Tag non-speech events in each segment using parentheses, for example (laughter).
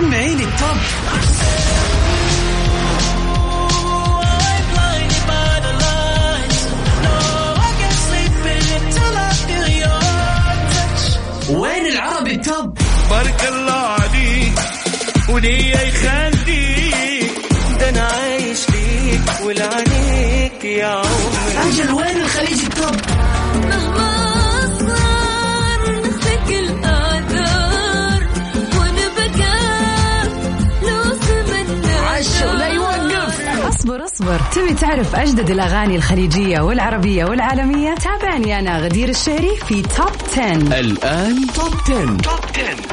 سمعيني ال top وين العربي ال top؟ بارك الله عليك وليه يخليك. ده أنا عايش ليك ولعنيك يا عمري. أجل وين الخليج ال top؟ تبي تعرف أجدد الأغاني الخليجية والعربية والعالمية؟ تابعني أنا غدير الشهري في Top 10 الآن Top 10. Top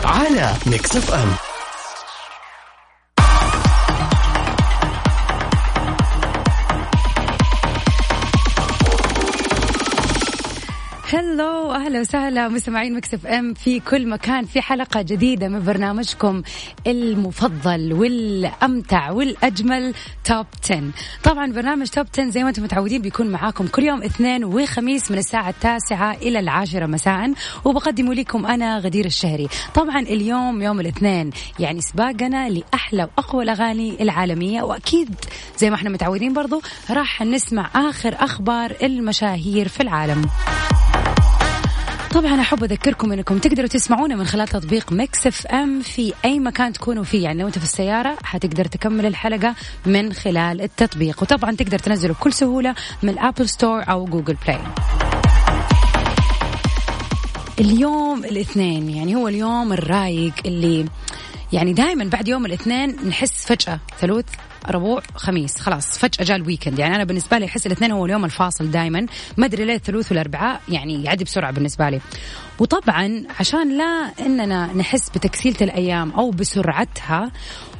10 على Mix FM hello أهلا وسهلا مستمعين Mix FM في كل مكان في حلقة جديدة من برنامجكم المفضل والأمتع والأجمل توب 10 طبعا برنامج توب 10 زي ما أنتم متعودين بيكون معاكم كل يوم اثنين وخميس من الساعة التاسعة إلى العاشرة مساء وبقدمه لكم أنا غدير الشهري. طبعا اليوم يوم الاثنين يعني سباقنا لأحلى وأقوى الأغاني العالمية وأكيد زي ما إحنا متعودين برضو راح نسمع آخر أخبار المشاهير في العالم. طبعا أحب أذكركم إنكم تقدروا تسمعونا من خلال تطبيق Mix FM في أي مكان تكونوا فيه. يعني لو أنت في السيارة حتقدر تكمل الحلقة من خلال التطبيق. وطبعا تقدر تنزله بكل سهولة من Apple Store أو Google Play. اليوم الاثنين يعني هو اليوم الرايق اللي يعني دائما بعد يوم الاثنين نحس فجأة ثلاث ربوع خميس. خلاص فجأة جاء ال weekend يعني أنا بالنسبة لي أحس الاثنين هو اليوم الفاصل دائما ما أدري ليه الثلاث والأربعاء يعني يعدي بسرعة بالنسبة لي. وطبعا عشان لا إننا نحس بتكسيلة الأيام أو بسرعتها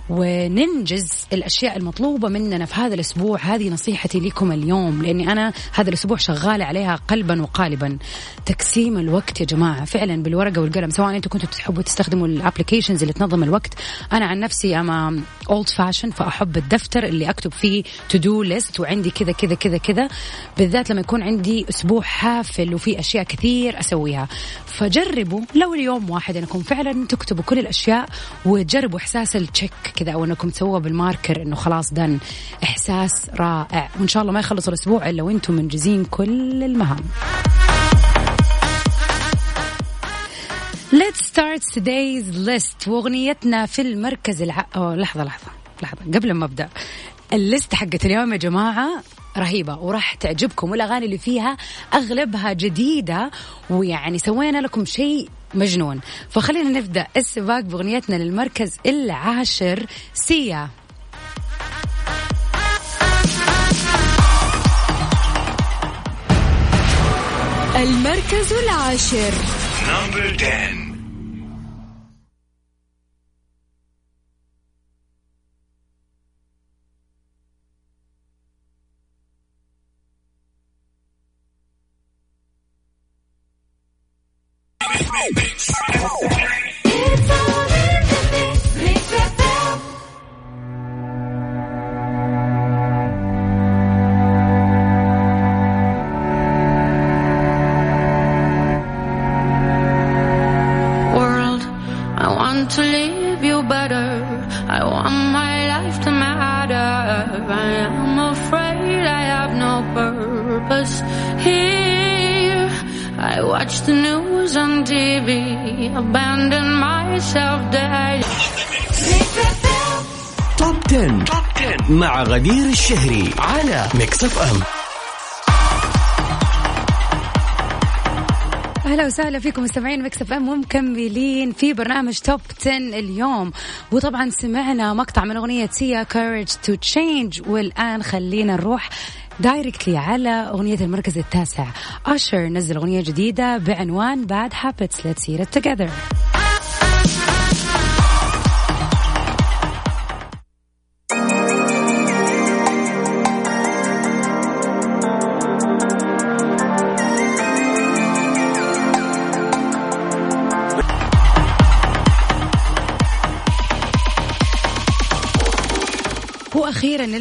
وننجز الأشياء المطلوبة مننا في هذا الأسبوع. هذه نصيحتي لكم اليوم لأني أنا هذا الأسبوع شغاله عليها قلبا وقالبا. تقسيم الوقت يا جماعة فعلا بالورقة والقلم سواء أنتم كنتوا تحبوا تستخدموا ال applications اللي تنظم الوقت. أنا عن نفسي I'm old fashioned فأحب الدفتر اللي أكتب فيه To do list وعندي كذا كذا كذا كذا بالذات لما يكون عندي أسبوع حافل وفي أشياء كثير أسويها. فجربوا لو اليوم واحد أنكم فعلا تكتبوا كل الأشياء وتجربوا إحساس ال check كذا أو أنكم تسووها بال marker إنه خلاص done. إحساس رائع. وإن شاء الله ما يخلص الأسبوع إلا وإنتم منجزين كل المهام. Let's start today's list. وأغنيتنا في المركز الع... أوه لحظة لحظة لحظة. قبل ما أبدأ ال list حقت اليوم يا جماعة رهيبة وراح تعجبكم. والأغاني اللي فيها أغلبها جديدة ويعني سوينا لكم شيء مجنون. فخلينا نبدأ السباق بأغنيتنا للمركز العاشر Sia. المركز العاشر. Number 10 Remix. Watch the news on TV, abandon myself dead. Top 10. مع غدير الشهري على Mix FM أهلا وسهلا فيكم مستمعين Mix FM ومكملين في برنامج Top 10 اليوم وطبعا سمعنا مقطع من أغنية Sia Courage to Change والآن خلينا نروح directly على أغنية المركز التاسع. Usher نزل أغنية جديدة بعنوان Bad Habits let's hear it together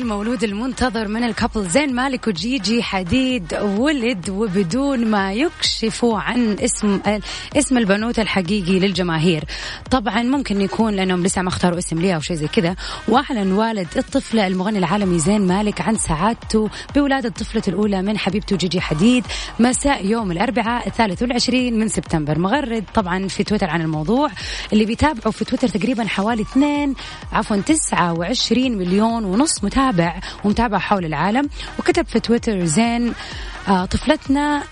المولود المنتظر من الكابل زين مالك وجيجي حديد ولد وبدون ما يكشفوا عن اسم اسم البنوت الحقيقي للجماهير. طبعا ممكن يكون لأنهم لسه ما اختاروا اسم ليها أو شيء زي كذا. واعلن والد الطفله المغني العالمي زين مالك عن سعادته بولادة طفلته الأولى من حبيبته جيجي حديد. مساء يوم الأربعاء الثالث والعشرين من سبتمبر. مغرد طبعا في تويتر عن الموضوع. اللي بيتابعوا في تويتر تقريبا حوالي 2 عفوا 29 مليون ونص متابع. ومتابع حول العالم وكتب في تويتر زين آه طفلتنا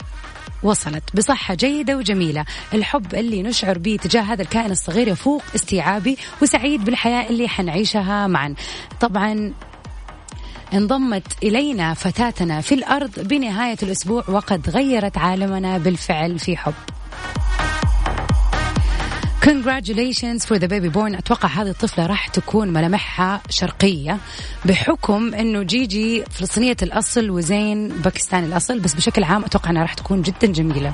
وصلت. بصحة جيدة وجميلة. الحب اللي نشعر به تجاه هذا الكائن الصغير يفوق استيعابي وسعيد بالحياة اللي حنعيشها معا. طبعا انضمت إلينا فتاتنا في الأرض بنهاية الأسبوع وقد غيرت عالمنا بالفعل في حب. Congratulations for the baby born. أتوقع هذه الطفلة راح تكون ملامحها شرقية بحكم أنه جيجي فلسطينية الأصل وزين باكستاني الأصل بس بشكل عام أتوقع أنها راح تكون جدا جميلة.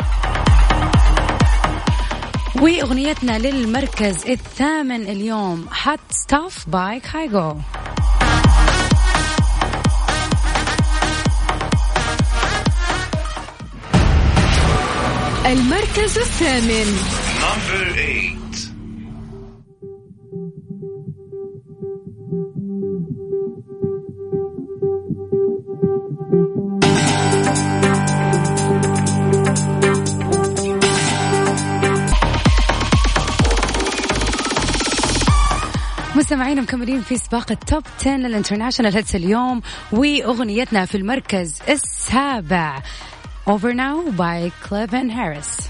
وأغنيتنا للمركز الثامن اليوم Hot Stuff by Kygo المركز الثامن. Number eight. مكملين في سباق ال top 10 لل international hits اليوم وأغنيتنا في المركز السابع Over Now by Clevin Harris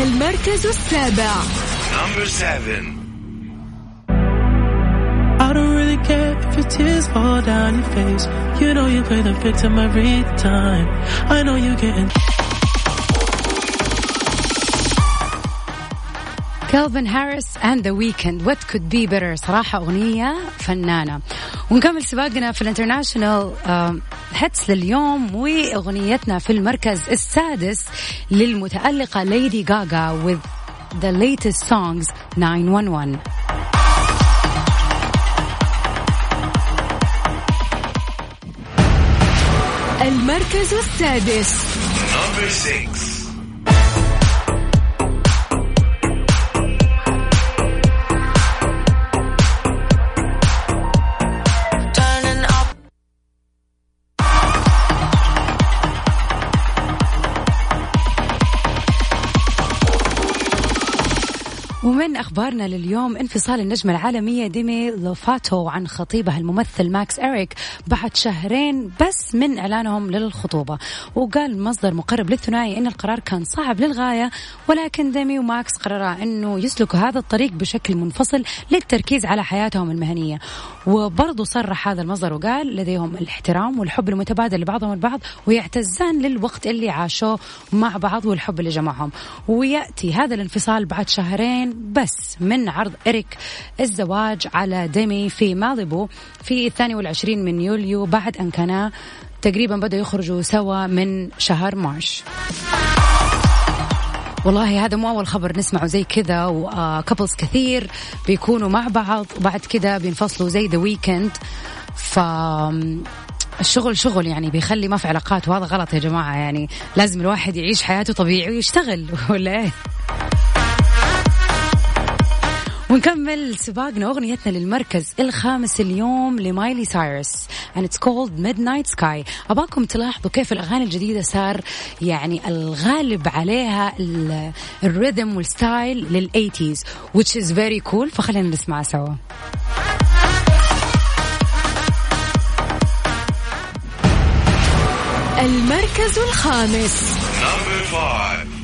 المركز السابع Number seven. I don't really care if your tears fall down your face. You know you play the victim every time. I know you're getting. كيلفن هاريس اند ذا ويكند وات كود بي بيتر صراحة أغنية فنانة. ونكمل سباقنا في ال international hits لليوم وأغنيتنا في المركز السادس للمتألقة ليدي غاغا with the latest song 911 المركز السادس. Number six. ومن أخبارنا لليوم؟ انفصال النجمة العالمية ديمي لوفاتو عن خطيبها الممثل ماكس اريك بعد شهرين بس من إعلانهم للخطوبة. وقال مصدر مقرب للثنائي إن القرار كان صعب للغاية ولكن ديمي وماكس قررا إنه يسلكوا هذا الطريق بشكل منفصل للتركيز على حياتهم المهنية. وبرضه صرح هذا المصدر وقال لديهم الاحترام والحب المتبادل لبعضهم البعض ويعتزان للوقت اللي عاشوه مع بعض والحب اللي جمعهم ويأتي هذا الانفصال بعد شهرين بس من عرض إريك الزواج على ديمي في ماليبو في الثاني والعشرين من يوليو بعد أن كانا تقريبا بدأوا يخرجوا سوا من شهر مارش. والله هذا مو أول خبر نسمعه زي كذا و couples كثير بيكونوا مع بعض وبعد كذا بينفصلوا زي ذا ويكند ف الشغل شغل يعني بيخلي ما في علاقات وهذا غلط يا جماعة يعني لازم الواحد يعيش حياته طبيعي ويشتغل (laughs) ولا إيه؟ ونكمل سباقنا أغنيتنا للمركز الخامس اليوم لمايلي سايرس and it's called Midnight Sky. أبغاكم تلاحظوا كيف الأغاني الجديدة صار يعني الغالب عليها ال- ال rhythm وال style لل eighties which is very cool. فخلينا نسمعها سوا. المركز الخامس. Number five.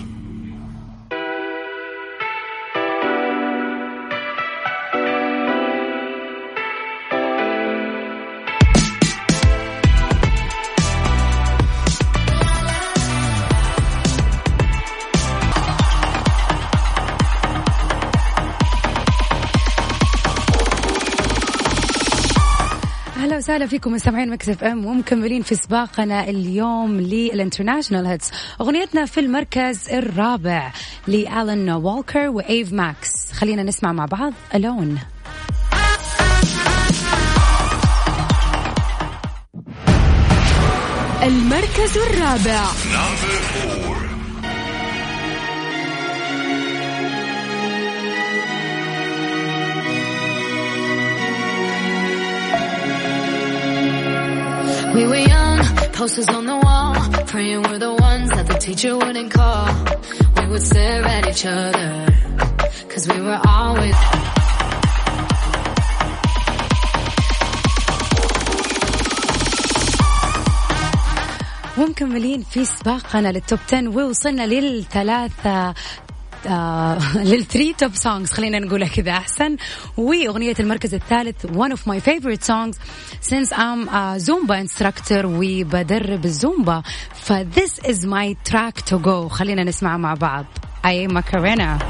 وسهلا فيكم مستمعين Mix FM ومكملين في سباقنا اليوم لل international hits. أغنيتنا في المركز الرابع لالن والكر وإيف ماكس. خلينا نسمع مع بعض Alone. المركز الرابع. We were young, posters on the wall, praying we're the ones that the teacher wouldn't call. We would stare at each other, cause we were always. ومكملين في سباقنا للتوب 10 ووصلنا للثلاثة آه للثري توب سونجز خلينا نقولها كذا احسن واغنيه المركز الثالث one of my favorite songs since I'm a Zumba instructor وبدرب الزومبا ف this is my track to go خلينا نسمعها مع بعض I am Macarena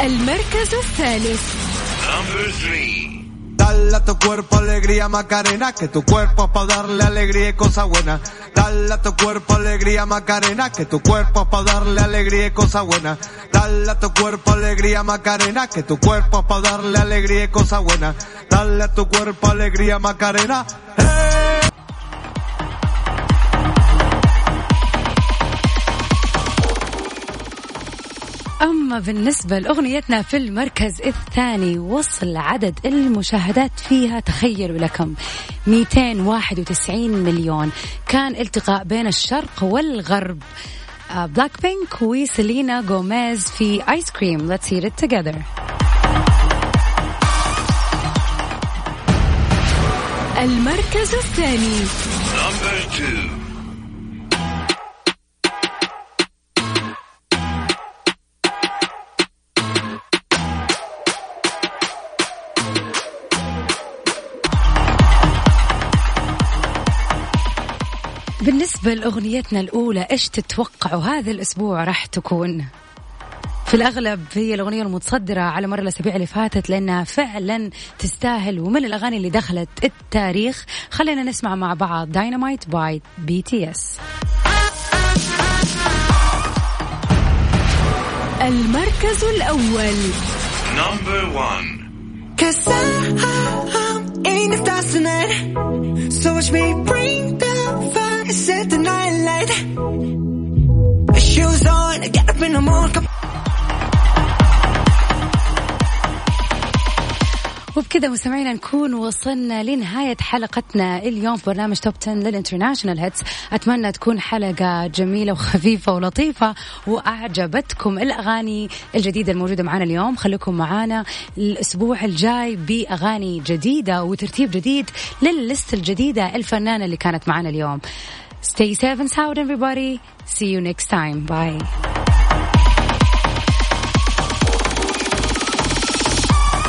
المركز الثالث Number three. Dale a tu cuerpo alegría Macarena, que tu cuerpo es para darle alegría y cosas buenas. Dale a tu cuerpo alegría Macarena, que tu cuerpo es para darle alegría y cosas buenas. Dale a tu cuerpo alegría Macarena, que tu cuerpo es para darle alegría y cosas buenas. Dale a tu cuerpo alegría Macarena. أما بالنسبة لأغنيتنا في المركز الثاني وصل عدد المشاهدات فيها تخيلوا لكم 291 مليون. كان التقاء بين الشرق والغرب بلاك بينك وسيلينا جوميز في آيس كريم Let's hear it together. المركز الثاني. بالنسبة لأغنيتنا الأولى إيش تتوقعوا هذا الأسبوع راح تكون؟ في الأغلب هي الأغنية المتصدرة على مر الأسابيع اللي فاتت لأنها فعلا تستاهل ومن الأغاني اللي دخلت التاريخ خلينا نسمع مع بعض Dynamite by BTS المركز الأول. number 1 in the stars tonight. So watch me bring the fire, set the night light. Shoes on, get up in the morning. وبكذا مستمعينا نكون وصلنا لنهاية حلقتنا اليوم في برنامج top 10 لل international hits أتمنى تكون حلقة جميلة وخفيفة ولطيفة وأعجبتكم الأغاني الجديدة الموجودة معنا اليوم خليكم معنا الأسبوع الجاي بأغاني جديدة وترتيب جديد لللست الجديدة الفنانة اللي كانت معنا اليوم Stay safe and sound everybody. See you next time. Bye.